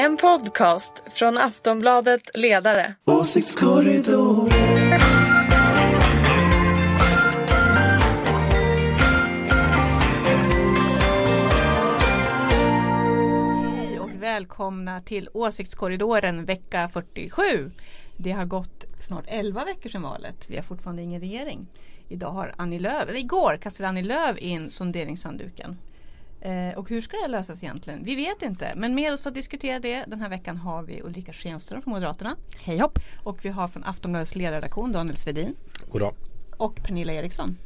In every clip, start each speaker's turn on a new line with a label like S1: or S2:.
S1: En podcast från Aftonbladet Ledare.
S2: Åsiktskorridor.
S3: Hej och välkomna till Åsiktskorridoren vecka 47. Det har gått snart 11 veckor sedan valet. Vi har fortfarande ingen regering. Idag har Annie Lööf, eller igår kastade Annie Lööf in sonderingshandduken. Eh, och hur ska det lösas egentligen? Vi vet inte. Men med oss för att diskutera det den här veckan har vi Ulrika Schenström från Moderaterna.
S4: Hej hopp!
S3: Och vi har från Aftonbladets ledarredaktion Daniel Svedin.
S5: Goddag.
S3: Och Pernilla Eriksson.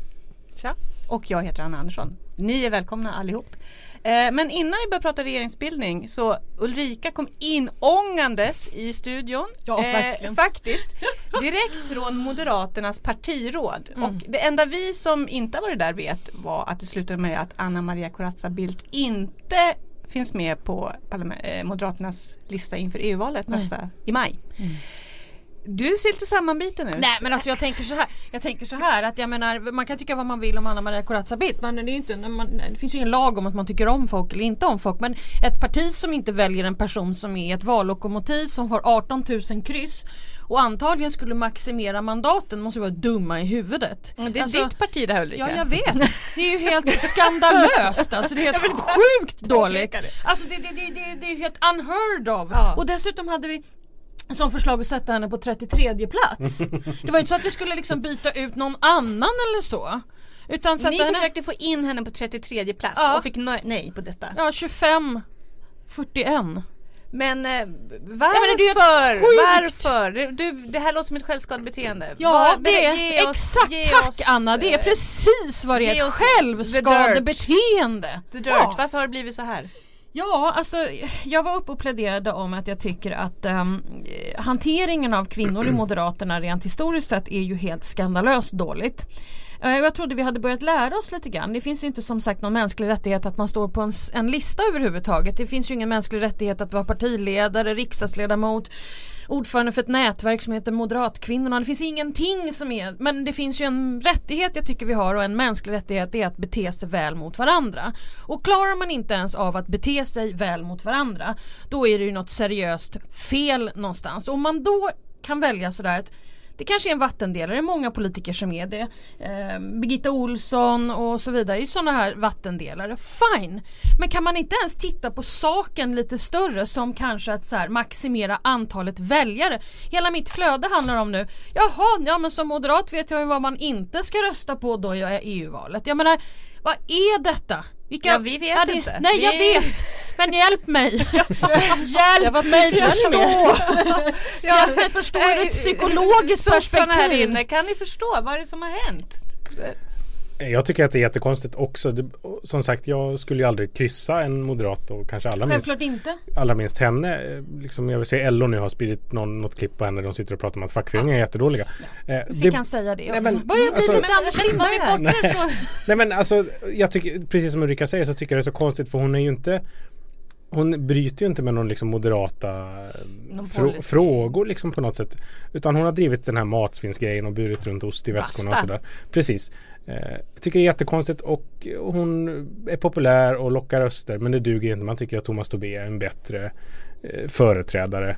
S3: Tja. Och jag heter Anna Andersson. Ni är välkomna allihop. Eh, men innan vi börjar prata regeringsbildning så Ulrika kom in ångandes i studion. Eh,
S4: Ja, verkligen.
S3: faktiskt. Direkt från Moderaternas partiråd.
S4: Mm.
S3: Och det enda vi som inte har varit där vet var att det slutade med att Anna Maria Corazza Bildt inte finns med på eh, Moderaternas lista inför EU-valet nästa i maj. Du ser lite sammanbiten ut.
S4: Nej men alltså jag tänker så här, jag tänker så här att jag menar man kan tycka vad man vill om Anna Maria Corazza Bildt men det, är inte, man, det finns ju ingen lag om att man tycker om folk eller inte om folk men ett parti som inte väljer en person som är ett vallokomotiv som har 18 000 kryss och antagligen skulle maximera mandaten måste vara dumma i huvudet.
S3: Mm, Det är
S4: Alltså,
S3: ditt parti det här Ulrika.
S4: Ja jag vet. Det är ju helt skandalöst alltså. Det är helt sjukt dåligt. Alltså det, det, det, det, det är helt unheard of.
S3: Ja.
S4: Och dessutom hade vi som förslag att sätta henne på 33 plats. Det var inte så att vi skulle liksom byta ut någon annan eller så. Utan sätta
S3: Ni
S4: henne,
S3: försökte få in henne på 33 plats
S4: Ja.
S3: och fick nej, på detta.
S4: ja 25 41.
S3: Men eh, varför?
S4: sjukt.
S3: varför? Det- Du, det här låter som ett självskadebeteende.
S4: Ja
S3: Vad-
S4: det är
S3: oss-
S4: exakt tack
S3: oss,
S4: Anna det är
S3: eh,
S4: precis vad det är. Ett
S3: the
S4: självskadebeteende.
S3: The dirt.
S4: Ja.
S3: Varför har det blivit så här?
S4: Ja, alltså jag var uppe och pläderade om att jag tycker att eh, hanteringen av kvinnor i Moderaterna rent historiskt sett är ju helt skandalöst dåligt. Eh, Jag trodde vi hade börjat lära oss lite grann. Det finns ju inte som sagt någon mänsklig rättighet att man står på en, en lista överhuvudtaget. Det finns ju ingen mänsklig rättighet att vara partiledare, riksdagsledamot, ordförande för ett nätverk som heter Moderatkvinnorna. Det finns ingenting som är, men det finns ju en rättighet jag tycker vi har och en mänsklig rättighet är att bete sig väl mot varandra. Och klarar man inte ens av att bete sig väl mot varandra då är det ju något seriöst fel någonstans. Och om man då kan välja sådär att det kanske är en vattendelare, det är många politiker som är det. Eh, Birgitta Olsson och så vidare, är sådana här vattendelare. Fine! Men kan man inte ens titta på saken lite större som kanske att så här, maximera antalet väljare. Hela mitt flöde handlar om nu, jaha, ja men som moderat vet jag ju vad man inte ska rösta på då i EU-valet. Jag menar, vad är detta? Vilka,
S3: Ja, vi vet
S4: det-
S3: inte.
S4: Nej jag
S3: Vi-
S4: vet! Men hjälp mig! hjälp mig förstå!
S3: Ja,
S4: Jag förstår ur ett psykologiskt
S3: sossarna här
S4: perspektiv.
S3: inne, kan ni förstå vad är det som har hänt?
S5: Jag tycker att det är jättekonstigt också. Det, som sagt, jag skulle ju aldrig kryssa en moderat och kanske allra minst,
S4: Självklart inte.
S5: allra minst henne. Eh, Liksom, jag vill se LO nu har spridit någon, något klipp på henne där de sitter och pratar om att fackföreningar är jättedåliga. Eh,
S4: Fick
S5: det-
S4: han säga det
S5: Nej,
S4: också?
S5: men,
S4: Börjar bli
S5: alltså-
S4: lite
S3: Men
S4: Anders
S3: ifrån?
S5: Nej men alltså, jag tycker, precis som Ulrika säger så tycker jag det är så konstigt för hon är ju inte hon bryter ju inte med någon liksom moderata
S3: Någon
S5: frå- frågor liksom på något sätt. Utan hon har drivit den här matsvinnsgrejen och burit runt ost i väskorna och sådär. Precis. Eh, jag tycker det är jättekonstigt och hon är populär och lockar röster men det duger inte. Man tycker att Thomas Tobé är en bättre eh, företrädare.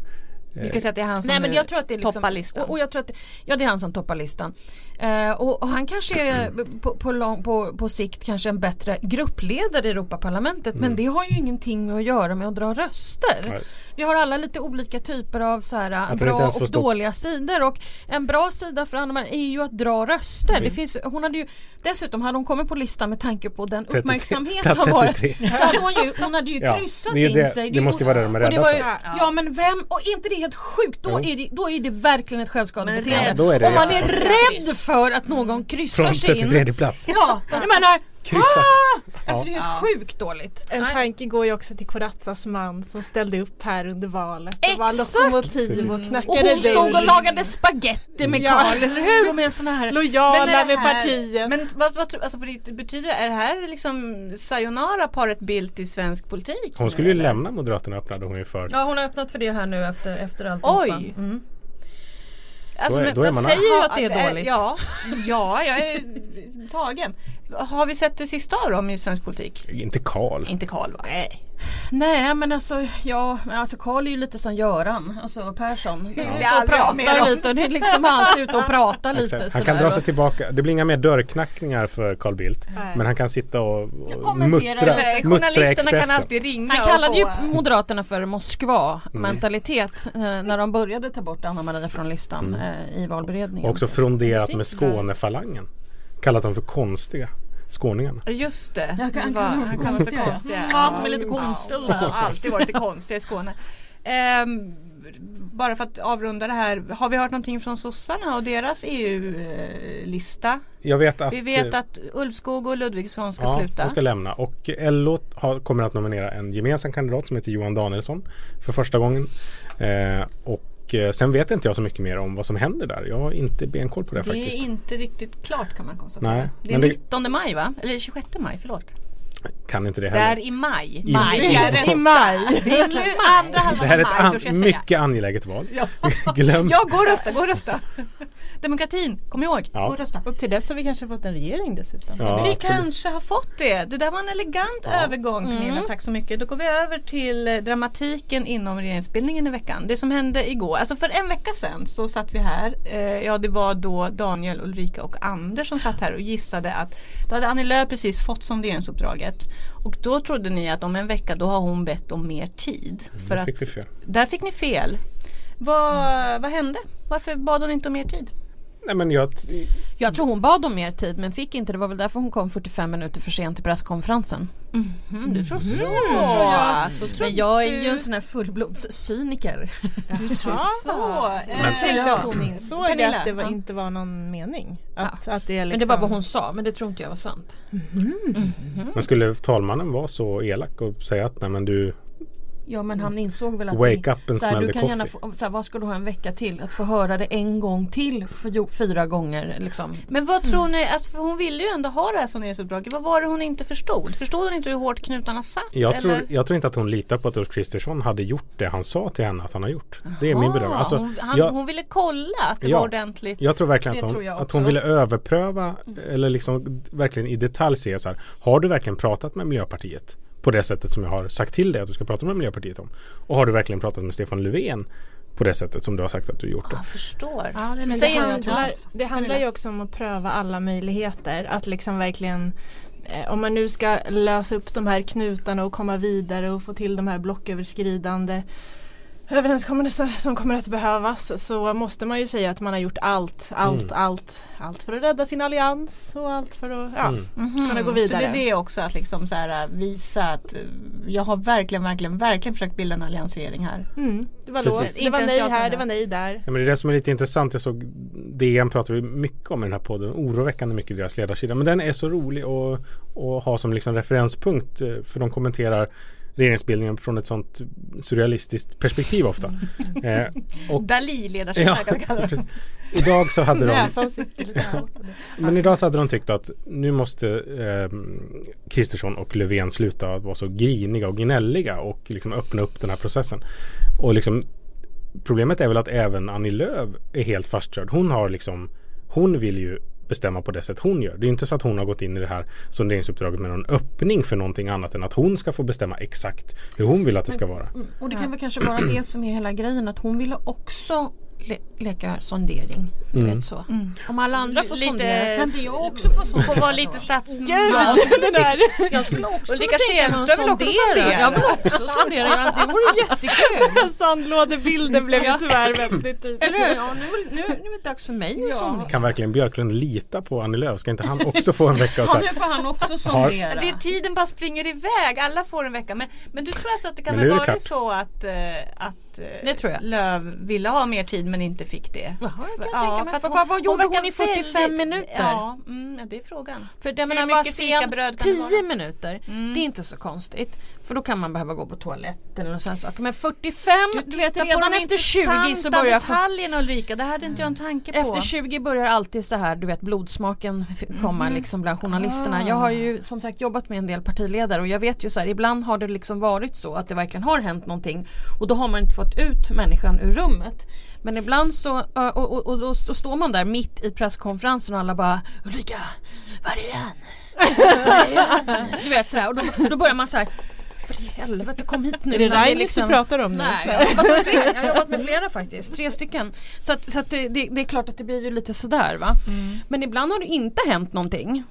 S3: Vi ska säga att det är han som
S4: Nej men jag tror att det är liksom,
S3: toppar listan.
S4: Och, och jag tror att, ja det är han som toppar listan. Eh, och, och han kanske är på, på, lång, på, på sikt kanske en bättre gruppledare i Europaparlamentet men det har ju ingenting med att göra med att dra röster.
S5: Nej.
S4: Vi har alla lite olika typer av så här, bra och dåliga sidor och en bra sida för Anna är ju att dra röster.
S5: Mm.
S4: Det finns, hon hade ju, dessutom hade hon kommit på listan med tanke på den
S5: 33
S4: uppmärksamhet har varit.
S5: 33.
S4: Så hade hon, ju, hon hade ju
S5: Ja,
S4: kryssat
S5: det är ju
S4: in
S5: det-
S4: sig.
S5: det måste ju vara det de är
S4: det
S5: rädda för.
S4: Ja men vem, och inte det helt sjukt? Då, är det, då är det verkligen ett självskadebeteende. Om man är rädd för att någon kryssar
S5: Från
S4: sig in.
S5: 33 plats.
S4: Ja, jag menar
S5: Kryssa.
S4: Ah! Alltså det är ju sjukt dåligt.
S6: En
S4: Nej.
S6: tanke går ju också till Corazzas man som ställde upp här under valet och var
S4: Exakt!
S6: lokomotiv och
S4: Och
S6: knackade
S4: hon stod och
S6: dörr.
S4: lagade spaghetti med
S6: Ja.
S4: Karl, eller hur? Och med såna här
S6: Lojala med partiet.
S3: Men vad, vad alltså, betyder är det här liksom sayonara paret Bildt i svensk politik?
S5: Hon
S3: nu,
S5: skulle ju
S3: eller?
S5: lämna Moderaterna öppnade hon ju för.
S4: Ja hon har öppnat för det här nu efter, efter allt.
S3: Oj!
S4: Mm.
S3: Alltså,
S5: Då är-
S3: men-
S5: då är
S3: men
S5: man-
S3: säger
S4: ju att det är
S3: äh,
S4: dåligt.
S3: Ja, ja, jag är tagen. Har vi sett det sista av dem i svensk politik?
S5: Inte Karl.
S3: Inte Karl va? Nej.
S4: Nej men alltså ja, men alltså Karl är ju lite som Göran, alltså Persson. Och
S3: jag med
S4: pratar lite och det är liksom alltid ute och prata lite.
S5: Han kan dra sig tillbaka. Det blir inga mer dörrknackningar för Carl Bildt.
S6: Nej.
S5: Men han kan sitta och, och
S4: kommentera
S5: muttra, muttra
S3: Journalisterna kan
S5: Expressen.
S3: alltid ringa
S4: Han
S3: och
S4: kallade ju Moderaterna för Moskva-mentalitet eh, när de började ta bort Anna Maria från listan eh, i valberedningen.
S5: Och också
S4: Så-
S5: fronderat med. Skånefalangen. Kallat dem för konstiga. Skåningarna.
S3: Just det.
S4: Jag kan- han
S3: var- han dem för
S4: konstiga. de är lite konstiga.
S3: Ja, de har alltid varit lite konstiga i Skåne. Ehm, bara för att avrunda det här. Har vi hört någonting från sossarna och deras EU-lista?
S5: Jag vet att
S3: Vi vet
S5: eh,
S3: att Ulvskog och Ludvigsson ska
S5: ja,
S3: sluta.
S5: de ska lämna. Och LO har, kommer att nominera en gemensam kandidat som heter Johan Danielsson för första gången. Eh, och eh, sen vet inte jag så mycket mer om vad som händer där. Jag har inte benkoll på det,
S3: det
S5: faktiskt.
S3: är inte riktigt klart kan man konstatera.
S5: Nej,
S3: det är
S5: men det-
S3: 19 maj va? Eller 26 maj, förlåt.
S5: Kan inte det
S3: Det
S5: heller.
S3: är i maj.
S5: I-
S3: maj. Jag rätta.
S6: I maj.
S3: Det är slut, andra halvan
S5: Det här är ett
S3: maj,
S5: an-
S3: säga.
S5: mycket angeläget val.
S3: Ja.
S5: Glöm
S3: Ja, gå och rösta, gå och rösta. Demokratin, kom ihåg,
S5: Ja.
S3: gå och rösta.
S6: Och till dess har vi kanske fått en regering dessutom.
S5: Ja,
S3: Vi
S5: absolut.
S3: kanske har fått det. Det där var en elegant övergång Pernilla, tack så mycket. Då går vi över till eh, dramatiken inom regeringsbildningen i veckan. Det som hände igår, alltså för en vecka sedan så satt vi här. Eh, ja det var då Daniel, Ulrika och Anders som satt här och gissade att då hade Annie Lööf precis fått sonderingsuppdraget. Och då trodde ni att om en vecka då har hon bett om mer tid. För
S5: Där
S3: att,
S5: fick vi fel.
S3: där fick ni fel. Vad, vad hände? Varför bad hon inte om mer tid?
S5: Nej men jag,
S4: Jag tror hon bad om mer tid men fick inte. Det var väl därför hon kom 45 minuter för sent till presskonferensen.
S3: Mm, du tror så?
S4: jag.
S3: så tror
S4: Men jag är
S3: du.
S4: ju en sån här fullblodscyniker.
S3: Du tror så?
S6: Så jag tänkte att hon insåg att det var,
S3: ja.
S6: inte var någon mening. Att, att det är liksom...
S4: Men det var vad hon sa men det tror inte jag var sant.
S5: men skulle talmannen vara så elak och säga att nej men du
S4: Ja men han insåg väl att
S5: Wake
S4: det,
S5: up and
S4: så här,
S5: smell
S4: du
S5: the
S4: kan gärna
S5: coffee.
S4: få, så här, Vad ska du ha en vecka till? Att få höra det en gång till för, fyra gånger liksom.
S3: Men vad tror ni, alltså, för hon ville ju ändå ha det här sonderingsuppdraget. Vad var det hon inte förstod? Förstod hon inte hur hårt knutarna satt?
S5: jag
S3: eller?
S5: tror, jag tror inte att hon litar på att Ulf Kristersson hade gjort det han sa till henne att han har gjort. Det är min bedömning. Alltså,
S3: hon, han,
S5: jag,
S3: hon ville kolla att det
S5: Ja.
S3: var ordentligt.
S5: jag tror verkligen att hon, att hon ville överpröva eller liksom verkligen i detalj se så här. Har du verkligen pratat med Miljöpartiet? På det sättet som jag har sagt till dig att du ska prata med Miljöpartiet om. Och har du verkligen pratat med Stefan Löfven på det sättet som du har sagt att du gjort det?
S3: Jag förstår.
S4: Ja, det det tror.
S6: handlar, det handlar ju också om att pröva alla möjligheter. Att liksom verkligen eh, om man nu ska lösa upp de här knutarna och komma vidare och få till de här blocköverskridande överenskommelser som kommer att behövas så måste man ju säga att man har gjort allt, allt,
S5: Mm.
S6: allt. Allt för att rädda sin allians och allt för att ja,
S5: Mm.
S6: Kunna gå
S3: Så det
S6: vidare.
S3: är det också att liksom så här, äh, visa att äh, jag har verkligen, verkligen, verkligen försökt bilda en alliansregering här.
S6: Mm, det var låst, det var nej här, det var nej där.
S5: Ja, men det är det som är lite intressant. Jag såg DN pratar vi mycket om i den här podden. Oroväckande mycket i deras ledarsida. Men den är så rolig att, att ha som liksom referenspunkt. eh, För de kommenterar regeringsbildningen från ett sånt surrealistiskt perspektiv ofta. Eh, och
S3: Dali-ledarskap
S5: Ja,
S3: kan vi kalla det.
S5: idag så hade de. Men idag så hade de tyckt att nu måste eh, Kristersson och Löfven sluta att vara så griniga och gnälliga och liksom öppna upp den här processen. Och liksom Problemet är väl att även Annie Lööf är helt fastkörd. Hon har liksom Hon vill ju bestämma på det sätt hon gör. Det är inte så att hon har gått in i det här sonderingsuppdraget med någon öppning för någonting annat än att hon ska få bestämma exakt hur hon vill att det ska vara.
S4: Mm, Och det kan väl kanske vara det som är hela grejen att hon ville också le leka sondering. Ni
S5: Mm.
S4: vet så. Om alla andra får
S3: Lite-
S4: sondera kan inte jag också få sondera?
S3: Får vara lite statsmakt.
S4: Ja,
S3: den där.
S4: Jag skulle också
S3: Ulrika
S4: att
S3: Schenström vill också sondera.
S4: Jag vill också sondera. Ja, Det vore jättekul.
S6: Sandlådebilden blev ju
S4: Ja.
S6: tyvärr väldigt tydlig.
S4: Eller hur? Ja, nu, är- nu, nu är det dags för mig att sondera.
S5: Kan verkligen Björklund lita på Annie Lööf? Ska inte han också få en vecka och
S4: Ja,
S5: så
S4: nu
S5: här,
S4: får han också sondera.
S3: Det är tiden bara springer iväg. Alla får en vecka. Men, men du tror alltså att det kan
S5: Men nu
S3: ha
S5: det
S3: varit
S5: klart.
S3: så att, eh, att eh,
S4: Det tror jag.
S3: Löv ville ha mer tid men inte fick det?
S4: Jaha, jag kan
S3: Ja,
S4: tänka mig.
S3: hon-
S4: vad, gjorde hon,
S3: verkar
S4: i 45
S3: väldigt-
S4: minuter?
S3: Ja, mm, det är frågan.
S4: För jag
S3: Hur
S4: menar bara
S3: mycket fikabröd kan det
S4: 10
S3: vara?
S4: minuter,
S3: Mm.
S4: det är inte så konstigt. För då kan man behöva gå på toaletten eller sådana saker. Men 45, du, vet
S3: Titta på
S4: redan efter 20 så börjar
S3: detaljerna Ulrika. Det hade inte jag en tanke på.
S4: efter 20 börjar alltid så här, du vet blodsmaken f- komma liksom bland journalisterna. Jag har ju som sagt jobbat med en del partiledare och jag vet ju så här, ibland har det liksom varit så att det verkligen har hänt någonting och då har man inte fått ut människan ur rummet. Men ibland så, och, och, och, och, står man där mitt i presskonferensen och alla bara Ulrika, var är han? Var är han?" Du vet sådär och då, då börjar man så här För i helvete kom hit nu.
S6: Är det Rainis
S4: liksom-
S6: du pratar om nu?
S4: Nej, jag har jobbat med flera, jag har jobbat med flera faktiskt. Tre stycken. Så, att, så att det, det, det är klart att det blir ju lite sådär va.
S6: Mm.
S4: Men ibland har det inte hänt någonting.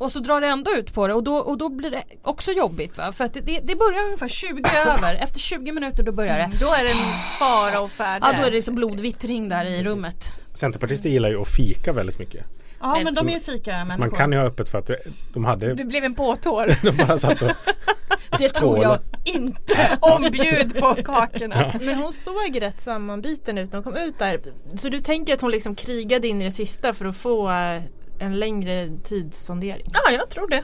S4: Och så drar det ändå ut på det och då, och då blir det också jobbigt va. För att det, det börjar ungefär 20 över. Efter 20 minuter då börjar det.
S3: Då är det en fara och färde.
S4: Ja då är det som blodvittring där i rummet.
S5: Centerpartister gillar ju att fika väldigt mycket.
S4: Ja
S3: Men
S4: men de är ju
S5: Så
S4: fika-människor.
S5: man kan ju ha öppet för att de hade
S3: Du blev en påtår.
S5: De bara satt och
S4: Det tror jag inte.
S3: Ombjud på kakorna.
S6: Men hon såg rätt sammanbiten ut när hon kom ut där. Så du tänker att hon liksom krigade in i det sista för att få eh, en längre tidssondering?
S4: Ja jag tror det.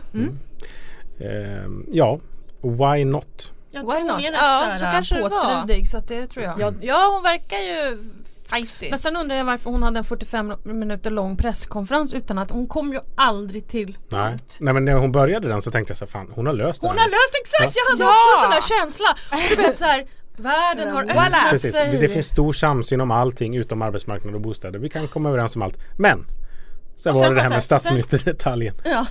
S5: Ehm, ja, why not?
S4: Jag
S3: Why
S4: tror
S3: not?
S4: är
S3: Ja,
S4: så
S3: kanske det var.
S4: så det tror jag.
S3: Ja, ja hon verkar ju feisty.
S4: Men sen undrar jag varför hon hade en 45 minuter lång presskonferens utan att hon kom ju aldrig till
S5: Nej.
S4: punkt.
S5: Nej men när hon började den så tänkte jag så här, fan hon har löst det
S4: Hon
S5: här.
S4: har löst exakt! Jag hade
S3: Ja!
S4: också en sån där känsla. Du vet så här, världen har öppnat sig.
S5: Det finns stor samsyn om allting utom arbetsmarknad och bostäder. Vi kan komma överens om allt. Men Sen
S4: Och
S5: var
S4: sen
S5: det det här med statsministerdetaljen.
S4: Ja.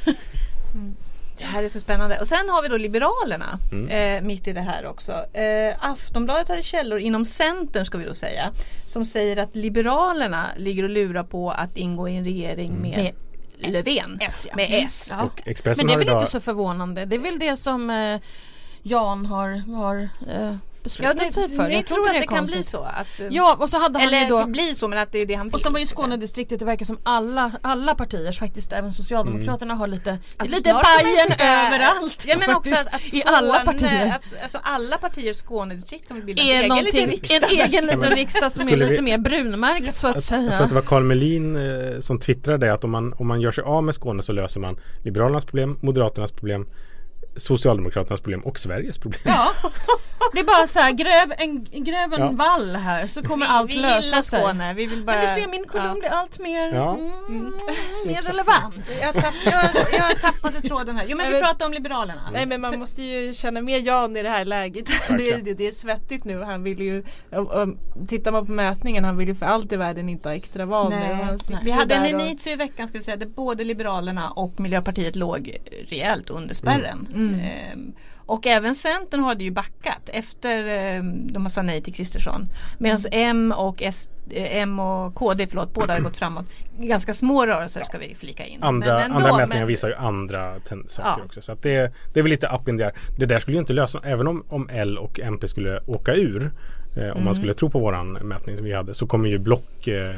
S3: Det här är så spännande. Och sen har vi då Liberalerna
S5: Mm.
S3: eh, mitt i det här också. Eh, Aftonbladet hade källor inom Centern ska vi då säga. Som säger att Liberalerna ligger och lurar på att ingå i en regering
S5: Mm.
S3: med, Löfven.
S4: S, ja.
S3: Med
S4: Mm.
S3: S.
S4: Ja.
S5: Och Expressen
S4: Men det är väl
S5: idag
S4: inte så förvånande. Det är väl det som eh, Jan har, har eh, beslutat
S3: det,
S4: sig för.
S3: ni
S4: Jag
S3: tror att
S4: är
S3: det kan bli så? Att, eh,
S4: Ja och så hade han ju
S3: eller
S4: då
S3: det blir så men att det är det han vill.
S4: Och sen var ju
S3: så säga.
S4: Skånedistriktet, det verkar som alla, alla partier, faktiskt även Socialdemokraterna har lite,
S3: Alltså,
S4: lite Bajen
S3: det-
S4: överallt.
S3: Ja men också att, att
S4: I alla
S3: Skåne-
S4: partier.
S3: Att, alltså alla partiers Skånedistrikt kommer bilda en egen liten riksdag.
S4: en egen liten riksdag som är lite mer brunmärkt så att
S5: Jag tror att
S4: säga.
S5: det var Carl Melin eh, som twittrade att om man, om man gör sig av med Skåne så löser man Liberalernas problem, Moderaternas problem, Socialdemokraternas problem och Sveriges problem.
S4: Ja. Det är bara så här, gräv en, gräv en
S5: Ja.
S4: vall här så kommer
S3: vi,
S4: allt
S3: vi
S4: lösa sig.
S3: Skåne. Vi vill bara,
S4: Men du ser min kolumn blir allt mer,
S5: Ja.
S4: mm, mer
S5: Intressant.
S4: relevant.
S3: Jag, tapp, jag, jag tappat tråden här. Jo men vi pratar om Liberalerna.
S6: Nej men man måste ju känna med Jan i det här läget. Det är, det, det är svettigt nu. Han vill ju, och, och, tittar man på mätningen, han vill ju för allt i världen inte ha extra val
S3: Vi hade en initio i veckan vi säga där både Liberalerna och Miljöpartiet låg rejält under spärren.
S6: Mm.
S3: Ehm, och även Centern hade ju backat efter ehm, de har sagt nej till Kristersson. Medan M och S, eh, M och KD förlåt, båda har gått framåt. Ganska små rörelser ska vi flika in.
S5: Andra,
S3: ändå,
S5: andra mätningar
S3: men-
S5: visar ju andra saker
S3: Ja.
S5: också. Så det, det är väl lite up in the air. Det där skulle ju inte lösa, även om, om L och MP skulle åka ur eh, om
S3: Mm.
S5: man skulle tro på våran mätning som vi hade så kommer ju block eh,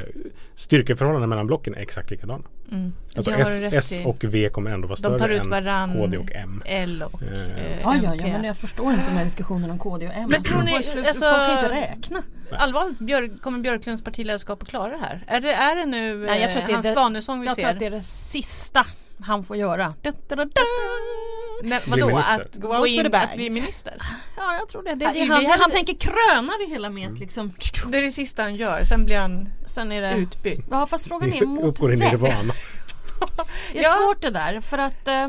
S5: styrkeförhållandena mellan blocken är exakt likadana.
S3: Mm.
S5: Alltså S, S och V kommer ändå vara större
S3: ut
S5: än
S3: varann
S5: KD och M.
S3: L och
S5: Eh,
S3: eh,
S4: Ja, ja, ja, men jag förstår inte de här diskussionerna om KD och M.
S3: Men tror ni- alltså-
S4: Folk kan inte räkna.
S3: Allvarligt, Björk, kommer Björklunds partiledarskap att klara det här? Är det, är det nu
S4: Nej, jag tror att det är
S3: hans
S4: det-
S3: svanesång vi
S4: Jag
S3: ser?
S4: tror att det är det sista han får göra. Da, da, da, da.
S3: Nej, vadå? Att gå in, att bli minister?
S4: Ja, jag tror det. det, det han,
S3: hade-
S4: han tänker kröna det hela med
S5: Mm.
S4: liksom...
S3: Det är det sista han gör, sen blir han
S4: Sen är det...
S3: utbytt.
S4: Ja, fast frågan är mot
S5: Uppgår i nirvana.
S4: Det är
S3: Ja.
S4: svårt det där för att eh,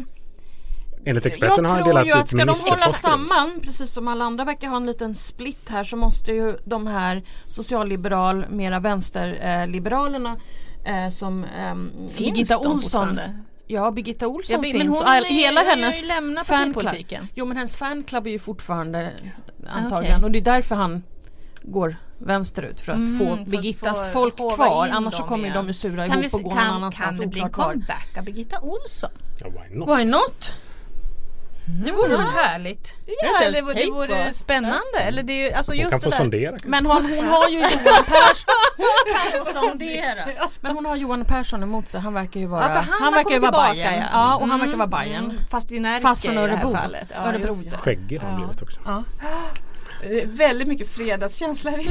S5: Enligt Expressen
S4: jag
S5: har han
S4: tror
S5: delat
S4: ju att
S5: ut
S4: ska de hålla
S5: ministerposter.
S4: samman precis som alla andra verkar ha en liten split här så måste ju de här socialliberal, mera vänsterliberalerna eh, som ehm,
S3: Finns
S4: Birgitta
S3: de
S4: Olsson? Ja, Birgitta Olsson
S3: Ja, men
S4: finns
S3: hon
S4: all,
S3: är-
S4: hela
S3: har ju
S4: hennes
S3: lämnat
S4: fanclub.
S3: partipolitiken.
S4: Jo men hennes fanclub är ju fortfarande antagligen
S3: okej.
S4: och det är därför han går vänsterut för att
S3: Mm,
S4: få
S3: för att
S4: Birgittas
S3: få
S4: folk kvar annars så kommer
S3: igen.
S4: de ju sura
S3: Kan, vi,
S4: ihop och gå någon
S3: kan, kan
S4: annanstans
S3: det bli en comeback av Birgitta Olsson?
S5: Ja, why not?
S4: Why not? Det vore väl härligt?
S3: Ja, eller det, det vore spännande. Eller det är ju, alltså
S5: Hon
S3: just
S5: kan
S3: det
S5: få
S3: där.
S5: sondera.
S4: Men hon, hon har ju Johan Persson. Hon kan få sondera. Men hon har Johan Persson emot sig. Han verkar ju vara,
S3: Ja, han har
S4: verkar ju vara
S3: tillbaka,
S4: Bajen.
S3: ja.
S4: Ja, och han verkar vara Bajen.
S3: Mm, fast i Närke
S4: Fast från Örebro.
S3: Ja,
S4: Örebro, ja.
S5: Skäggig har han blivit också.
S4: Ja.
S3: Är Väldigt mycket fredagskänsla.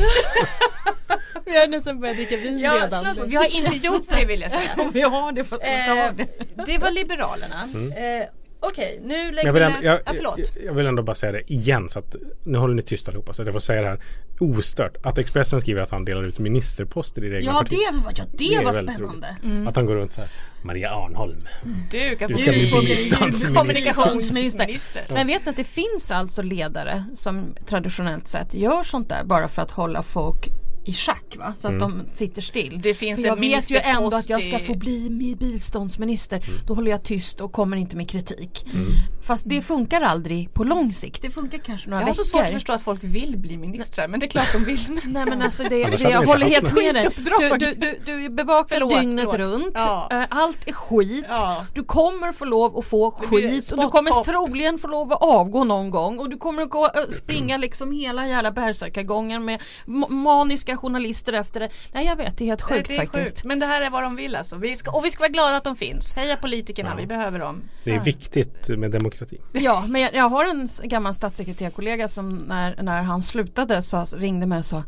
S6: Vi har nästan börjat dricka vin
S3: ja,
S6: redan.
S3: vi har inte gjort det vill jag säga.
S4: Vi har det fast
S3: Eh,
S4: det.
S3: det var Liberalerna. Eh, Okej, nu lägger
S5: jag,
S3: vi
S5: vill ändå,
S3: näs-
S5: jag, jag, jag vill ändå bara säga det igen så att nu håller ni tyst allihopa så att jag får säga det här ostört. Att Expressen skriver att han delar ut ministerposter i det egna
S4: Ja
S5: partiet.
S4: det var, ja, det
S5: Det
S4: var
S5: väldigt
S4: spännande.
S5: Att han går runt så här. Maria Arnholm.
S3: Du kan
S5: Du ska bli
S3: bli
S5: biståndsminister.
S3: kommunikationsminister.
S4: Men vet ni att det finns alltså ledare som traditionellt sett gör sånt där bara för att hålla folk i schack va? så att
S5: Mm.
S4: de sitter still.
S3: Det finns
S4: För jag
S3: en
S4: vet ju ändå att jag ska få bli biståndsminister. Då håller jag tyst och kommer inte med kritik.
S5: Mm.
S4: Fast det funkar aldrig på lång sikt. Det funkar kanske några
S3: Jag har så
S4: veckor.
S3: svårt att förstå att folk vill bli ministrar men det är klart de vill.
S4: Nej men alltså det, det jag håller helt med dig. Du, du, du, du är bevakad
S3: Förlåt,
S4: dygnet
S3: förlåt.
S4: runt.
S3: Ja.
S4: Allt är skit.
S3: Ja.
S4: Du kommer få lov att få skit och du kommer
S3: pop.
S4: troligen få lov att avgå någon gång och du kommer att gå, springa liksom hela jävla bärsärkagången med ma- maniska journalister efter det. Nej jag vet, det är helt sjukt
S3: det är
S4: faktiskt.
S3: sjukt. Men det här är vad de vill alltså. Vi ska, och vi ska vara glada att de finns. Heja politikerna,
S5: Ja.
S3: vi behöver dem.
S5: Det är viktigt med demokrati.
S4: Ja, men jag, jag har en gammal statssekreterarkollega som när, när han slutade sa, ringde mig och sa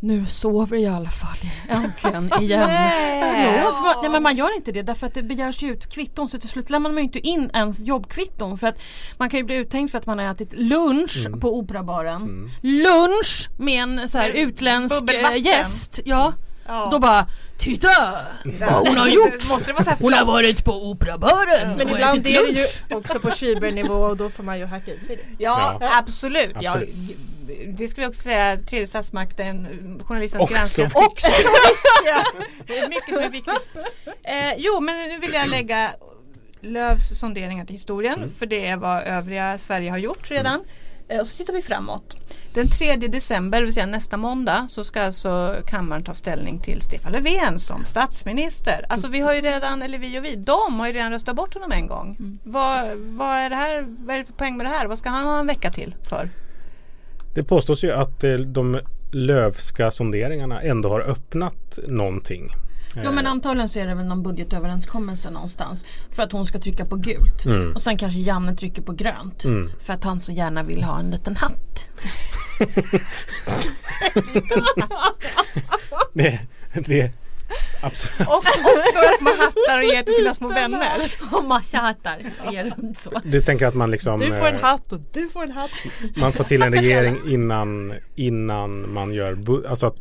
S4: Nu sover jag i alla fall äntligen igen.
S3: Nej.
S4: Men man gör inte det därför att det begärs ju ut kvitton så till slut lämnar man ju inte in ens jobbkvitton för att man kan ju bli uttänkt för att man har ätit lunch på operabaren. Lunch med en så här utländsk eh, gäst. Ja.
S3: Ja.
S4: Då bara Titta! Vad hon har gjort!
S3: Måste det vara så här
S4: Hon har varit på operabaren
S6: Men
S4: och
S6: ibland är det ju också på cybernivå och då får man ju hacka i sig det.
S3: Ja,
S5: Ja.
S3: absolut. Ja,
S5: Absolut.
S3: det ska vi också säga, tredje statsmakten, journalistens
S5: Också
S3: granskning.
S5: viktigt.
S3: Också viktiga. Det är mycket som är viktigt. Eh, jo, men nu vill jag lägga Lövs sonderingar till historien.
S5: Mm.
S3: För det är vad övriga Sverige har gjort redan. Eh, och så tittar vi framåt. Den 3 december, det vill säga nästa måndag, så ska alltså kammaren ta ställning till Stefan Löfven som statsminister. Alltså vi har ju redan, eller vi och vi, de har ju redan röstat bort honom en gång.
S5: Mm.
S3: Vad, vad, är det här, vad är det för poäng med det här? Vad ska han ha en vecka till för?
S5: Det påstås ju att eh, de Lövska sonderingarna ändå har öppnat någonting.
S4: Jo men antagligen så är det väl någon budgetöverenskommelse någonstans. För att hon ska trycka på gult.
S5: Mm.
S4: Och sen kanske Janne trycker på grönt.
S5: Mm.
S4: För att han så gärna vill ha en liten hatt.
S5: Det, det absolut.
S3: Och, och några små hattar och ger till sina små vänner.
S4: Och massa hattar. Så.
S5: Du tänker att man liksom
S6: Du får en
S5: eh,
S6: hatt och du får en hatt.
S5: Man får till en regering innan, innan man gör Alltså att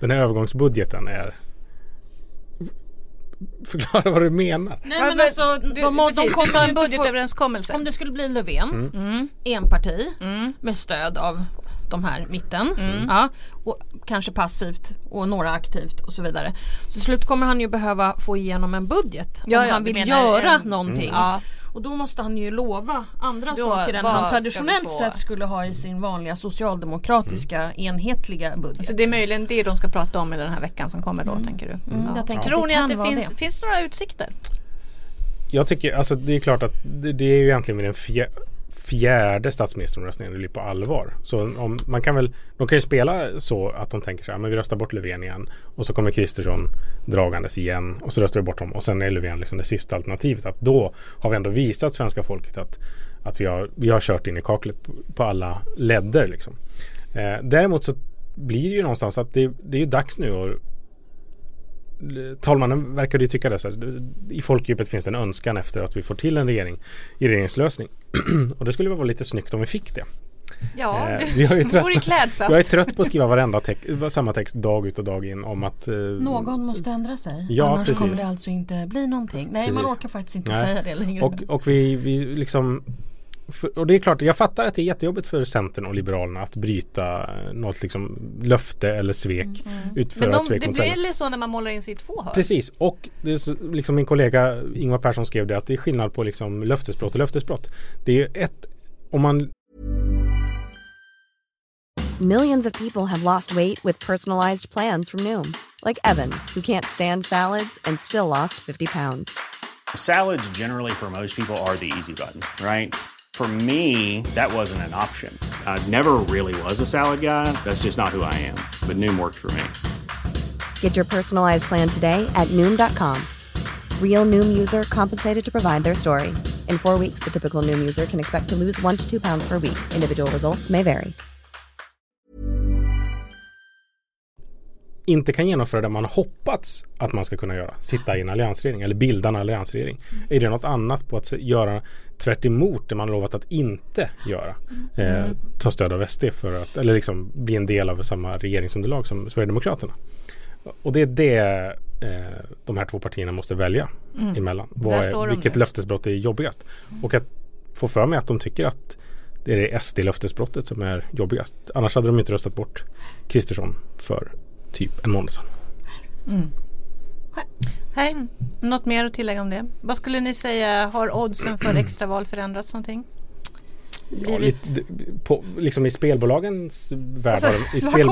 S5: den här övergångsbudgeten är Förklara vad du menar.
S4: Nej men
S3: men
S4: alltså
S3: du-
S4: de, de,
S3: precis,
S4: de kommer
S3: en
S4: inte få,
S3: budgetöverenskommelse.
S4: Om det skulle bli Löfven,
S3: Mm.
S4: enparti
S3: Mm.
S4: med stöd av de här mitten. Ja, och kanske passivt och några aktivt och så vidare. Så slut kommer han ju behöva få igenom en budget
S3: Ja,
S4: om
S3: ja,
S4: han vill göra
S3: en-
S4: någonting.
S3: Ja.
S4: Och då måste han ju lova andra
S3: Då,
S4: saker än han traditionellt sett skulle ha i sin vanliga socialdemokratiska enhetliga budget.
S3: Så det är möjligen det de ska prata om i den här veckan som kommer då tänker du?
S4: Mm,
S3: Ja.
S4: jag tänker
S3: Tror ni att det finns,
S4: det.
S3: finns några utsikter?
S5: Jag tycker, alltså det är klart att det, det är ju egentligen den fjär, fjärde statsministeromröstningen det blir på allvar. Så om, man kan väl, de kan ju spela så att de tänker så här, men vi röstar bort Löfven igen och så kommer Kristersson dragandes igen och så röstar vi bort dem och sen är Löfven liksom det sista alternativet. Att då har vi ändå visat svenska folket att, att vi, har, vi har kört in i kaklet på, på alla ledder liksom. Eh, däremot så blir det ju någonstans att det, det är ju dags nu att Talmannen verkar ju tycka det. Så här, I folkdjupet finns det en önskan efter att vi får till en regering i regeringslösning. och det skulle vara lite snyggt om vi fick det.
S3: Ja,
S5: Eh, vi har ju
S3: det vore
S5: trött,
S3: klädsamt.
S5: jag är trött på att skriva varenda text, samma text dag ut och dag in om att eh,
S4: Någon måste ändra sig.
S5: Ja,
S4: Annars
S5: precis.
S4: kommer det alltså inte bli någonting. Nej man
S5: Precis.
S4: orkar faktiskt inte
S5: Nej.
S4: säga det längre.
S5: Och, och vi, vi liksom för, och det är klart, jag fattar att det är jättejobbigt för Centern och Liberalerna att bryta eh, något liksom löfte eller svek. Utföra
S3: Men
S5: ett
S3: de,
S5: svek
S3: det
S5: mot
S3: blir så när man målar in sig i två hörn?
S5: Precis och det är så, liksom min kollega Ingvar Persson skrev det att det är skillnad på liksom löftesbrott och löftesbrott. Det är ett om man
S7: Millions of people have lost weight with personalized plans from Noom, like Evan, who can't stand salads and still lost 50 pounds.
S8: Salads, generally, for most people, are the easy button, right? For me, that wasn't an option. I never really was a salad guy. That's just not who I am. But Noom worked for me.
S7: Get your personalized plan today at Noom.com. Real Noom user compensated to provide their story. In four weeks, the typical Noom user can expect to lose one to two pounds per week. Individual results may vary.
S5: inte kan genomföra det man hoppats att man ska kunna göra. Sitta i en alliansregering eller bilda en alliansregering. Är det något annat på att göra tvärt det man lovat att inte göra? Eh, ta stöd av SD för att, eller liksom bli en del av samma regeringsunderlag som Sverigedemokraterna. Och det är det eh, de här två partierna måste välja emellan. Vad är, vilket
S3: nu.
S5: löftesbrott är jobbigast? Och att få för mig att de tycker att det är det SD-löftesbrottet som är jobbigast. Annars hade de inte röstat bort Kristersson för typ en månad sedan.
S3: Hej, något mer att tillägga om det? Vad skulle ni säga, har oddsen för extraval förändrats någonting?
S5: Ja, lite, på, liksom i spelbolagens värld
S3: Alltså,
S5: har i, spel,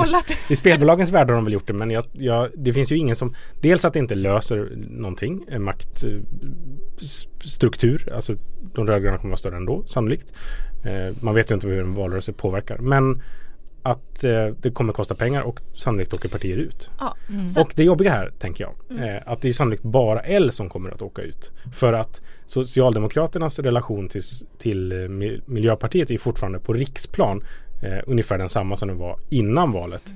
S5: i spelbolagens värld har de väl gjort det men jag, jag, det finns ju ingen som Dels att det inte löser någonting eh, Maktstruktur Alltså de rödgröna kommer vara större ändå sannolikt eh, Man vet ju inte hur en valrörelse påverkar men att eh, det kommer kosta pengar och sannolikt åker partier ut.
S4: Ja.
S5: Och det jobbiga här tänker jag eh, att det är sannolikt bara L som kommer att åka ut. För att Socialdemokraternas relation till, till eh, Mi- Miljöpartiet är fortfarande på riksplan eh, ungefär densamma som den var innan valet. Eh,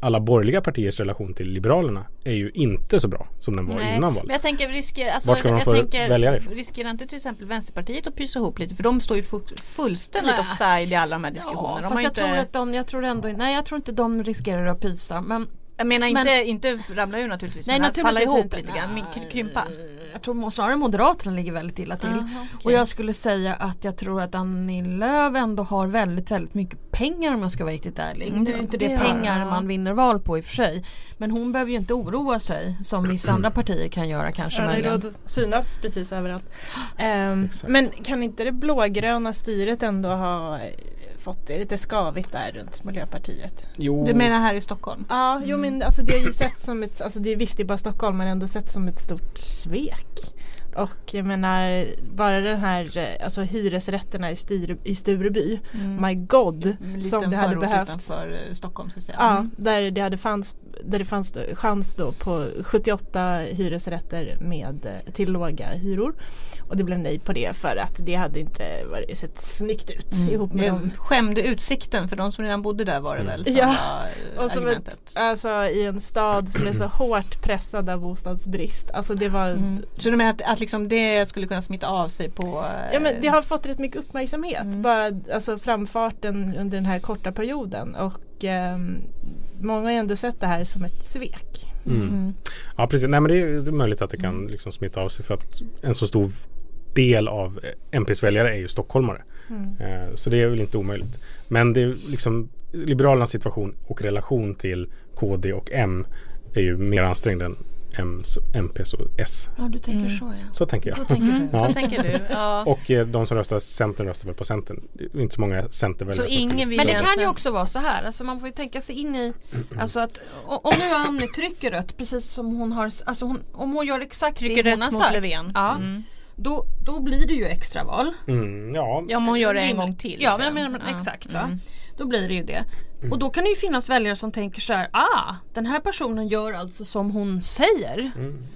S5: alla borgerliga partiers relation till Liberalerna är ju inte så bra som den var
S3: Nej,
S5: innan
S3: men
S5: valet.
S3: jag tänker, riskerar, alltså,
S5: Vart ska de
S3: jag
S5: få
S3: tänker,
S5: välja ifrån?
S3: riskerar inte till exempel Vänsterpartiet att pysa ihop lite? För de står ju fu- fullständigt
S4: Nej.
S3: offside i alla de här
S4: Ja,
S3: diskussionerna. de
S4: fast jag
S3: inte,
S4: tror att de, jag tror ändå, nej jag tror inte de riskerar att pysa. Men
S3: jag menar
S4: men-
S3: inte, inte ramla ur naturligtvis,
S4: nej
S3: men att falla
S4: naturligtvis
S3: ihop
S4: inte.
S3: lite grann,
S4: Nej,
S3: krympa.
S4: Jag tror snarare Moderaterna ligger väldigt illa till.
S3: Jaha,
S4: Och
S3: okej.
S4: jag skulle säga att jag tror att Annie Lööf ändå har väldigt väldigt mycket pengar om jag ska vara riktigt ärlig.
S3: Mm,
S4: nu är inte det,
S3: det
S4: pengar
S3: ja.
S4: man vinner val på i och för sig. Men hon behöver ju inte oroa sig som vissa andra partier kan göra kanske
S6: Ja, det
S4: möjligen.
S6: synas precis överallt.
S5: Exakt.
S6: men kan inte det blågröna styret ändå ha eh, fått det lite skavigt där runt Miljöpartiet?
S5: Jo,
S3: Du menar här i Stockholm?
S6: Ja, jo men alltså det är ju sett som ett, alltså det är visst det är bara Stockholm men ändå sett som ett stort svek. Och jag menar bara den här, eh, alltså hyresrätterna i, Styr, i Stureby, my god.
S3: En Mm. liten
S6: som det hade behövt.
S3: utanför eh, Stockholm ska vi säga.
S6: Ja,
S3: Mm.
S6: där det hade fanns, där det fanns chans då på 78 hyresrätter med eh, till låga hyror. Och det blev nej på det för att det hade inte varit, sett snyggt ut ihop med
S3: Det
S6: dem.
S3: skämde utsikten för de som redan bodde där var det väl som
S6: Ja,
S3: var eh,
S6: Och som ett, alltså i en stad som är så hårt pressad av bostadsbrist. Alltså det var
S3: Mm. Så du menar att, att liksom det skulle kunna smitta av sig på eh,
S6: Ja men det har fått rätt mycket uppmärksamhet.
S3: Mm.
S6: Bara alltså framfarten under den här korta perioden. Och ehm, många har ju ändå sett det här som ett svek.
S5: Mm. Ja precis, nej men det är möjligt att det
S3: Mm.
S5: kan liksom smitta av sig för att en så stor del av eh, MPs väljare är ju stockholmare.
S3: Mm.
S5: Eh, Så det är väl inte omöjligt. Men det är liksom Liberalernas situation och relation till KD och M är ju mer ansträngd än M's, MPs och S.
S4: Ja du tänker så ja.
S5: Så tänker jag.
S4: Så tänker du.
S5: Ja.
S3: Så tänker du? Ja.
S5: Och eh, de som röstar Centern röstar väl på Centern. Inte så många Centerväljare.
S3: Så ingen vill
S4: Men det kan ju också vara så här, alltså man får ju tänka sig in i Alltså att om nu Annie trycker rött precis som hon har Alltså hon, om hon gör exakt
S3: Trycker
S4: det hon har sagt
S3: Löfven.
S4: Ja,
S3: Mm.
S4: då, då blir det ju extraval
S5: Mm, ja,
S3: Ja om hon gör det en gång till.
S4: Ja men, men,
S3: Ja.
S4: exakt va
S3: Mm.
S4: Då blir det ju det Och då kan det ju finnas väljare som tänker så här Ah, den här personen gör alltså som hon säger
S5: Mm.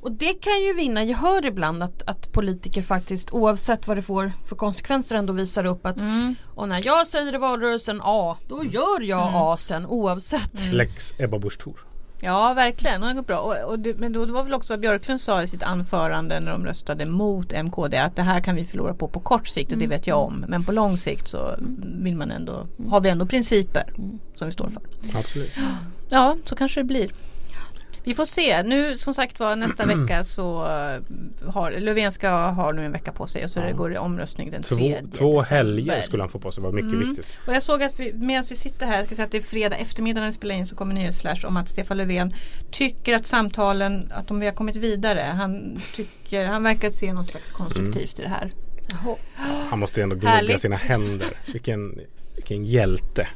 S4: Och det kan ju vinna gehör ibland att, att politiker faktiskt oavsett vad det får för konsekvenser ändå visar upp att
S3: Mm.
S4: Och när jag säger i valrörelsen A, då gör jag A sen oavsett.
S3: Mm.
S5: Lex Ebba Busch Thor.
S3: Ja verkligen, och det går bra. Och, och det, men då, det var väl också vad Björklund sa i sitt anförande när de röstade mot MKD att det här kan vi förlora på på kort sikt och det vet jag om. Men på lång sikt så vill man ändå, har vi ändå principer som vi står för.
S5: Absolut.
S3: Ja, så kanske det blir. Vi får se. Nu som sagt var nästa vecka så eh, har Löfven ska ha nu en vecka på sig och så
S5: Ja.
S3: det går det omröstning den
S5: Två,
S3: 3
S5: två
S3: december.
S5: helger skulle han få på sig. var mycket
S3: Mm.
S5: viktigt.
S3: Och jag såg att vi, medan vi sitter här, jag ska säga att det är fredag eftermiddag när vi spelar in så kommer nyhetsflash om att Stefan Löfven tycker att samtalen, att de vi har kommit vidare. Han tycker, han verkar se något slags konstruktivt i det här.
S5: Han måste ändå gnugga sina händer. Vilken, vilken hjälte.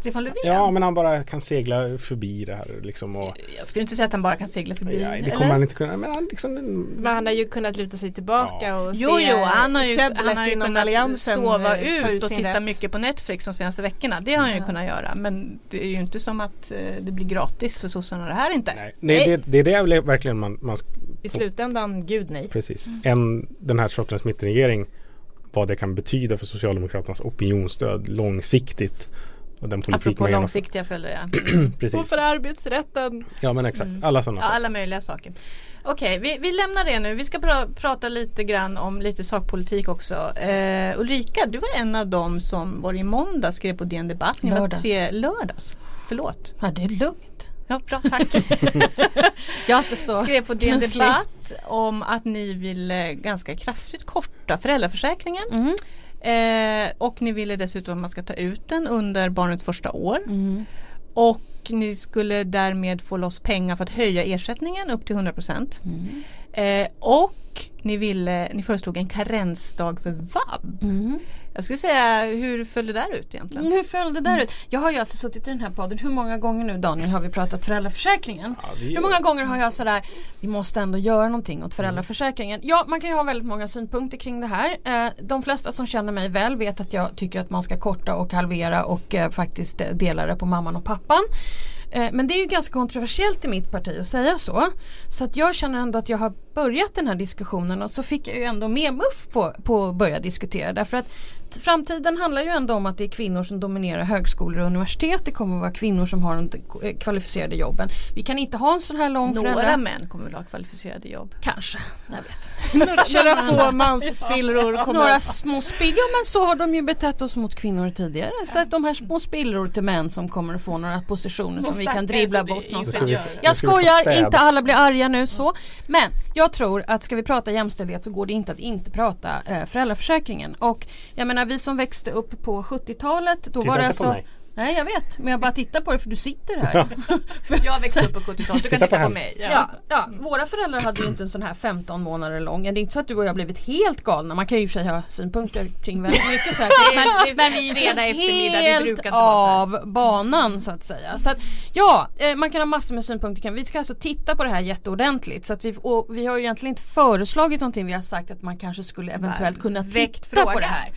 S3: Stefan Löfven?
S5: Ja men han bara kan segla förbi det här liksom. Och,
S3: Jag skulle inte säga att han bara kan segla förbi.
S5: nej, det
S3: eller?
S5: kommer han inte kunna. Men han liksom,
S6: Men han har ju kunnat luta sig tillbaka
S5: Ja.
S6: och
S3: Jo,
S6: se
S3: jo, han har ju, han har ju
S6: inom
S3: kunnat
S6: alliansen
S3: sova
S6: eh,
S3: ut och titta
S6: rätt.
S3: mycket på Netflix de senaste veckorna. Det har han ju kunnat göra. Men det är ju inte som att eh, det blir gratis för sossarna det här inte.
S5: nej, nej, det, det är det verkligen man, man
S6: I slutändan, gud nej.
S5: Precis. En, den här sortens mittenregering. Vad det kan betyda för Socialdemokraternas opinionsstöd långsiktigt. Och den politik
S3: Apropå
S5: man genomför.
S3: långsiktiga följder ja.
S6: Och
S5: Precis.
S6: för arbetsrätten.
S5: Ja men exakt. Alla sådana
S3: Ja,
S5: saker.
S3: alla möjliga saker. Okej, vi, vi lämnar det nu. Vi ska pra- prata lite grann om lite sakpolitik också. Eh, Ulrika, du var en av dem som var i måndag skrev på DN Debatt. Ni var
S4: Lördags.
S3: tre lördags. Förlåt.
S4: Ja, det är lugnt.
S3: Ja, bra, tack.
S4: Jag inte så
S3: skrev på DN. Debatt om att ni ville ganska kraftigt korta föräldraförsäkringen.
S4: Mm.
S3: Eh, och ni ville dessutom att man ska ta ut den under barnets första år.
S4: Mm.
S3: Och ni skulle därmed få loss pengar för att höja ersättningen upp till 100%.
S4: Mm.
S3: Eh, och ni, ville, ni föreslog en karensdag för vab.
S4: Mm.
S3: Jag skulle säga, hur föll det där ut egentligen?
S4: Hur föll det där ut? Jag har ju alltså suttit i den här podden, hur många gånger nu Daniel har vi pratat föräldraförsäkringen?
S5: Ja, vi-
S4: Hur många gånger har jag sådär, vi måste ändå göra någonting åt föräldraförsäkringen. Ja, man kan ju ha väldigt många synpunkter kring det här. Eh, de flesta som känner mig väl vet att jag tycker att man ska korta och halvera och eh, faktiskt eh, dela det på mamman och pappan. Eh, Men det är ju ganska kontroversiellt i mitt parti att säga så. Så att jag känner ändå att jag har börjat den här diskussionen och så fick jag ju ändå med muff på, på att börja diskutera. Därför att framtiden handlar ju ändå om att det är kvinnor som dominerar högskolor och universitet. Det kommer att vara kvinnor som har de eh, kvalificerade jobben. Vi kan inte ha en sån här lång
S3: Några
S4: föräldra-
S3: män kommer väl ha kvalificerade jobb.
S4: Kanske, jag vet.
S6: Några få mansspillror kommer
S4: Några små spillror, ja men så har de ju betett oss mot kvinnor tidigare. Så att de här små spillror till män som kommer att få några positioner som vi kan dribbla bort någonstans. Jag skojar, inte alla blir arga nu så. Men jag tror att ska vi prata jämställdhet så går det inte att inte prata eh, föräldraförsäkringen. Och jag menar vi som växte upp på 70-talet då
S5: Titta
S4: var det alltså
S5: mig.
S4: Nej jag vet, men jag bara tittar på det för du sitter här.
S3: Jag växte upp på 70-talet, du kan
S5: Titta
S3: titta
S5: på
S3: på, mig.
S4: Ja, ja, våra föräldrar hade ju inte en sån här 15 månader lång. Det är inte så att du och jag har blivit helt galna. Man kan ju i och för sig ha synpunkter kring väldigt mycket säkert. Men, men vi är
S3: fredag eftermiddag, det
S4: helt
S3: brukar inte vara så
S4: av banan så att säga. Så att, ja, eh, man kan ha massor med synpunkter. Vi ska alltså titta på det här jätteordentligt. Så att vi, och vi har ju egentligen inte föreslagit någonting. Vi har sagt att man kanske skulle eventuellt kunna titta på
S3: fråga.
S4: det här.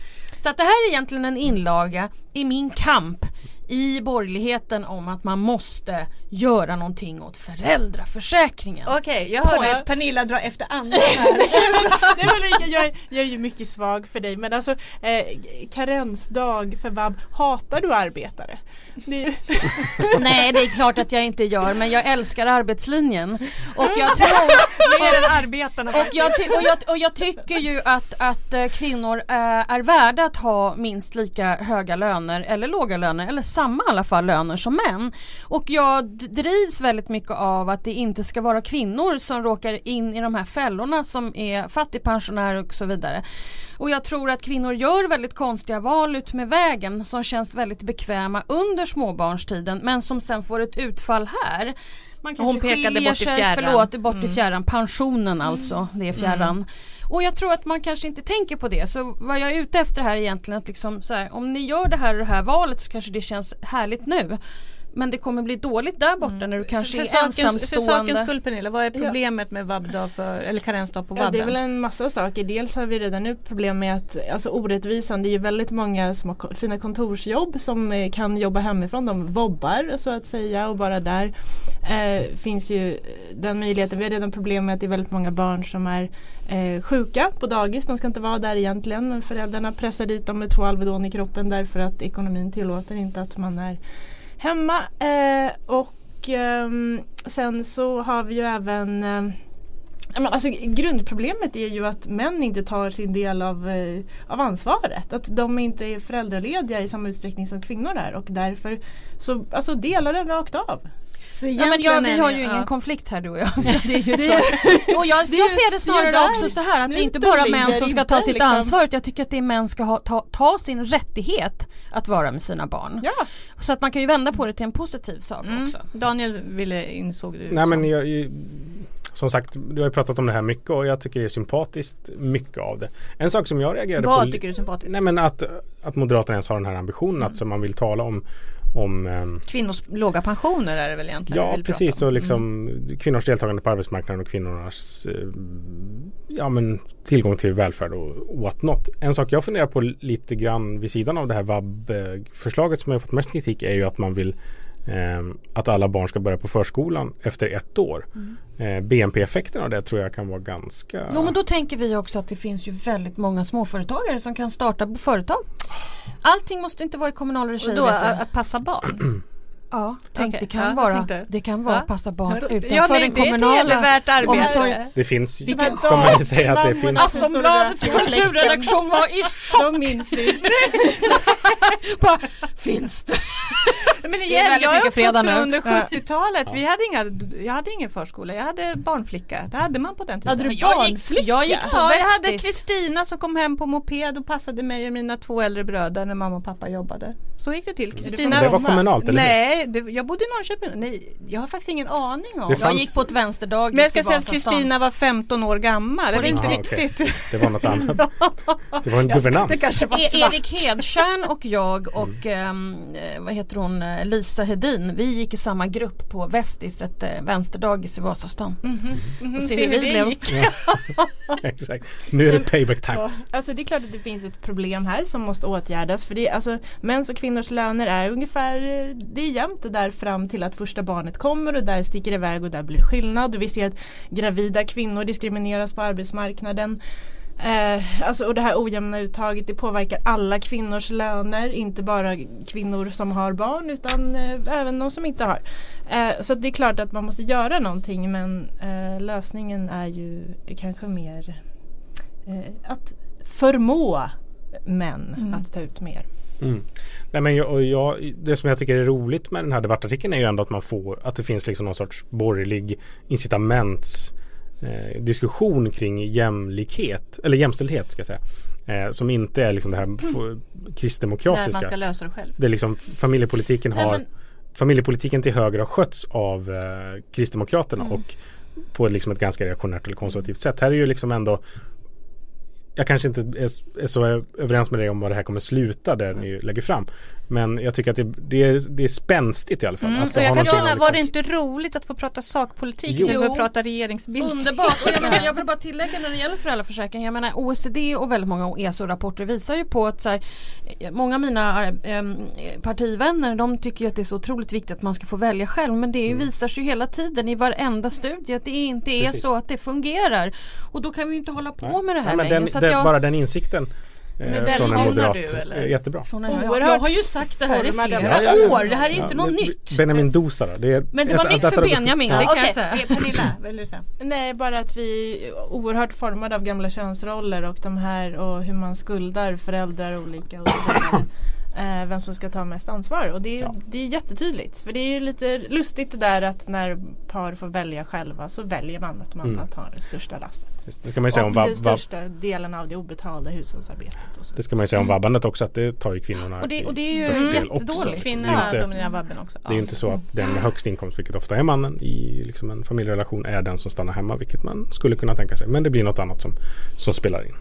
S4: Så att det här är egentligen en inlaga i min kamp i borgerligheten om att man måste göra någonting åt föräldraförsäkringen.
S3: Okej, jag hörde
S6: Point.
S3: Pernilla dra efter andan här.
S6: Lika, jag, är- jag är ju mycket svag för dig men alltså eh, karensdag för vab, hatar du arbetare? Det
S4: Nej det är klart att jag inte gör men jag älskar arbetslinjen. Och jag tror
S3: Mer än arbetarna
S4: och jag, och, jag, och jag tycker ju att, att eh, kvinnor eh, är värda att ha minst lika höga löner eller låga löner eller samma i alla fall löner som män. Och jag drivs väldigt mycket av att det inte ska vara kvinnor som råkar in i de här fällorna som är fattigpensionärer och så vidare. Och jag tror att kvinnor gör väldigt konstiga val ut med vägen som känns väldigt bekväma under småbarnstiden men som sen får ett utfall här. Man
S3: Hon
S4: kanske
S3: pekade
S4: skiljer
S3: bort i
S4: sig,
S3: fjärran.
S4: förlåt, bort i fjärran. Pensionen alltså, det är fjärran. Och jag tror att man kanske inte tänker på det. Så vad jag är ute efter här är egentligen att liksom så här, om ni gör det här och det här valet så kanske det känns härligt nu. Men det kommer bli dåligt där borta när du kanske
S3: för,
S4: är
S3: sakens, för
S4: ensamstående.
S3: sakens skull Pernilla, vad är problemet med vabbdag för, eller karensdag på
S6: ja,
S3: vabben?
S6: det är väl en massa saker. Dels har vi redan nu problem med att alltså orättvisan, det är ju väldigt många som har fina kontorsjobb som eh, kan jobba hemifrån. De vobbar så att säga och bara där eh, finns ju den möjligheten. Vi har redan problem med att det är väldigt många barn som är eh, sjuka på dagis. De ska inte vara där egentligen men föräldrarna pressar dit dem med två Alvedon i kroppen därför att ekonomin tillåter inte att man är hemma. Eh, och ehm, sen så har vi ju även eh, Alltså, grundproblemet är ju att män inte tar sin del av, eh, av ansvaret. Att de inte är föräldralediga i samma utsträckning som kvinnor är och därför så alltså, delar den rakt av.
S3: Så
S4: Ja, men jag, vi har ju
S3: det-
S4: ingen
S3: ja.
S4: konflikt här du och jag. Det är ju så. Och jag,
S6: det
S4: jag ser det
S6: det
S4: snarare
S6: där
S4: också så här att det är inte bara män som ska ta sitt
S6: liksom-
S4: ansvar. utan Jag tycker att det är män ska ha, ta, ta sin rättighet att vara med sina barn.
S6: Ja.
S4: Så att man kan ju vända på det till en positiv sak
S3: Mm.
S4: också.
S3: Daniel ville, insåg du
S5: Nej men
S3: som.
S5: jag, jag- som sagt, du har ju pratat om det här mycket och jag tycker det är sympatiskt mycket av det. En sak som jag reagerade på
S3: Vad tycker du är sympatiskt?
S5: Nej men att, att Moderaterna ens har den här ambitionen att så man vill tala om, om ehm,
S3: Kvinnors låga pensioner är det väl egentligen
S5: Ja precis och liksom kvinnors deltagande på arbetsmarknaden och kvinnornas eh, ja, men tillgång till välfärd och what not. En sak jag funderar på lite grann vid sidan av det här vab-förslaget som har fått mest kritik är ju att man vill eh, att alla barn ska börja på förskolan efter ett år. Eh, BNP-effekten av det tror jag kan vara ganska
S4: Jo men då tänker vi också att det finns ju väldigt många småföretagare som kan starta företag. Allting måste inte vara i kommunal regi.
S3: Och då
S4: du.
S3: att, att passa barn?
S4: Ja, tänk
S3: Okej,
S4: det kan
S3: ja,
S4: vara. Det kan vara
S3: Ja.
S4: att passa barn utanför
S3: ja, nej,
S4: den
S3: det är ett
S4: kommunala
S3: hedervärt arbete.
S5: Det finns,
S6: Vilken
S5: får man ju säga att det finns
S4: Aftonbladets kulturredaktion var i chock!
S6: De minns vi.
S4: Bara, Finns det?
S3: Men
S4: är
S3: igen, jag är uppvuxen under 70-talet. Vi hade inga, jag hade ingen förskola, jag hade barnflicka. Det hade man på den tiden.
S6: Hade du
S4: Jag gick,
S6: barnflicka?
S4: jag gick på
S3: Ja, jag hade. Kristina som kom hem på moped och passade mig och mina två äldre bröder när mamma och pappa jobbade. Så gick det till. Kristina
S5: Det var kommunalt eller hur?
S3: Nej, det, jag bodde i Norrköping. Nej, jag har faktiskt ingen aning om.
S5: Det
S4: Jag
S5: fanns-
S4: gick på ett vänsterdagis
S3: Men jag ska säga att. Kristina var 15 år gammal. Det var inte
S5: okej.
S3: riktigt.
S5: Det var något annat. Det var en guvernant.
S3: Det kanske var
S4: E-
S3: svart.
S4: Erik Hedtjärn och jag och ehm, eh, vad heter hon, eh, Lisa Hedin. Vi gick i samma grupp på Vestis, ett eh, vänsterdagis i Vasastan.
S3: Mhm,
S4: Och
S3: se
S4: se hur
S3: hur
S4: det
S3: det
S4: blev.
S5: Exakt. Nu är det payback time.
S6: Alltså det är klart att det finns ett problem här som måste åtgärdas. För det, är- alltså, mäns och kvinnors löner är ungefär, eh, det är jämnt det där fram till att första barnet kommer och där sticker det iväg och där blir det skillnad. Och vi ser att gravida kvinnor diskrimineras på arbetsmarknaden. Eh, alltså, och det här ojämna uttaget det påverkar alla kvinnors löner, inte bara kvinnor som har barn utan eh, även de som inte har. Eh, så det är klart att man måste göra någonting men eh, lösningen är ju kanske mer eh, att förmå män att ta ut mer.
S5: Mm. Nej, men jag, jag, det som jag tycker är roligt med den här debattartikeln är ju ändå att man får att det finns liksom någon sorts borgerlig incitaments eh, diskussion kring jämlikhet eller jämställdhet ska jag säga. Eh, som inte är liksom det här f-
S3: Där man
S5: kristdemokratiska.
S3: ska lösa det själv.
S5: Det är liksom familjepolitiken
S4: Nej,
S5: har
S4: men-
S5: familjepolitiken till höger har skötts av eh, Kristdemokraterna
S3: Mm.
S5: och på liksom ett ganska reaktionärt eller konservativt sätt. Här är ju liksom ändå jag kanske inte är, är så överens med dig om vad det här kommer sluta där ni lägger fram. Men jag tycker att det, det, är, det är spänstigt i alla fall.
S3: Mm.
S5: Att
S3: jag kan känna, var det
S5: liksom-
S3: inte roligt att få prata sakpolitik
S5: Jo.
S3: istället för att
S4: Jo.
S3: prata regeringsbildning?
S4: Underbart! Och jag, menar, jag vill bara tillägga när det gäller föräldraförsäkringen. Jag menar OECD och väldigt många ESO-rapporter visar ju på att så här, många av mina eh, partivänner de tycker ju att det är så otroligt viktigt att man ska få välja själv. Men det visar sig ju hela tiden i varenda studie att det inte är
S5: Precis.
S4: så att det fungerar. Och då kan vi ju inte hålla på med det här
S5: Nej, men
S4: längre.
S5: den,
S4: så att
S5: den,
S4: jag,
S5: Bara den insikten eh,
S3: Men
S5: från en moderat
S3: du, eller?
S5: jättebra.
S4: Från en- jag, jag,
S6: Oerhört
S4: har ju sagt det här i flera
S5: Ja, ja, ja.
S4: år. Det här är inte något
S5: men
S4: nytt.
S5: Benjamin Dosa då? Det är
S4: Men det var
S5: ett-
S4: nytt för Benjamin,
S5: Ja.
S4: det kan
S3: Okej,
S4: jag säga.
S3: eh, Pernilla, vill du säga?
S6: Nej, bara att vi är oerhört formade av gamla könsroller och de här och hur man skuldar föräldrar olika och så. Eh, vem som ska ta mest ansvar och det är,
S5: Ja.
S6: det är jättetydligt. För det är ju lite lustigt det där att när par får välja själva så väljer man att mamma
S5: Mm.
S6: tar det största lasset.
S5: Det ska man ju säga om
S6: och
S5: vab,
S6: den största delen av det obetalda hushållsarbetet. Och så.
S5: Det ska man ju säga om vabbandet också att det tar ju kvinnorna
S4: Och det- och det är ju
S5: störst del också.
S4: jättedåligt.
S3: Kvinnorna
S5: inte-
S3: dominerar vabben också.
S5: Det är ju inte så att den med högst inkomst, vilket ofta är mannen i liksom en familjerelation, är den som stannar hemma, vilket man skulle kunna tänka sig. Men det blir något annat som, som spelar in.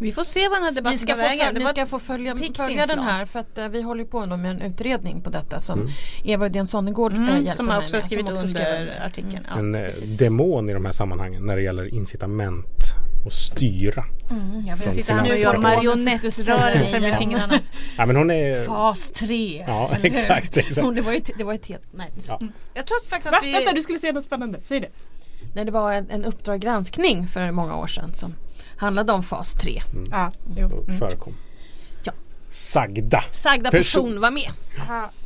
S3: Vi får se vad den här debatten tar vägen.
S4: ni ska få följa, följa den här för att eh, vi håller på med en utredning på detta som
S5: Mm.
S4: Eva Udén Sonnegård eh,
S3: Mm,
S4: hjälper
S3: som
S4: mig
S3: också har
S4: med,
S3: skrivit
S4: som också
S3: under
S4: under.
S3: artikeln. Ja,
S5: en eh,
S3: precis.
S5: demon i de här sammanhangen när det gäller incitament och styra.
S4: Mm, jag
S5: Från
S4: vet.
S3: Sitter han och
S5: finansdepartementet.
S3: gör
S5: Nu
S3: marionettrörelser med fingrarna.
S5: Ja, men hon är...
S4: Fas 3.
S5: Ja, exakt, exakt.
S4: Hon, det, var ju, ett- det var ett helt... Nej,
S5: Ja.
S3: Jag tror faktiskt
S6: Va?
S3: att vi...
S6: Vänta du skulle säga något spännande, säg det.
S4: nej, det var en, en Uppdrag granskning för många år sedan som handlade om fas 3.
S6: Ja, jo.
S5: och
S6: Mm.
S5: förekom.
S4: Ja.
S5: Sagda.
S4: Sagda
S5: Person.
S4: person var med.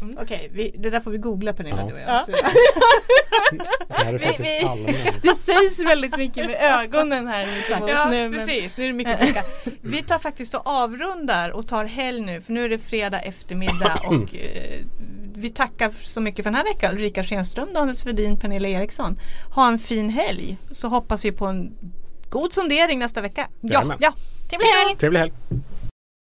S6: Mm.
S3: Okej, vi, det där får vi googla Pernilla
S5: Ja.
S3: du och jag.
S6: Ja.
S5: Det
S3: vi-
S5: allmän.
S6: Det sägs väldigt mycket med ögonen här
S3: Ja
S6: nu. Men...
S3: precis, nu är det mycket peka. Vi tar faktiskt och avrundar och tar helg nu för nu är det fredag eftermiddag och eh, vi tackar så mycket för den här veckan. Ulrika Schenström, Daniel Svedin, Pernilla Eriksson. Ha en fin helg så hoppas vi på en god sondering nästa vecka.
S5: Jajamän.
S3: ja. Trevlig helg!
S5: Trevlig helg.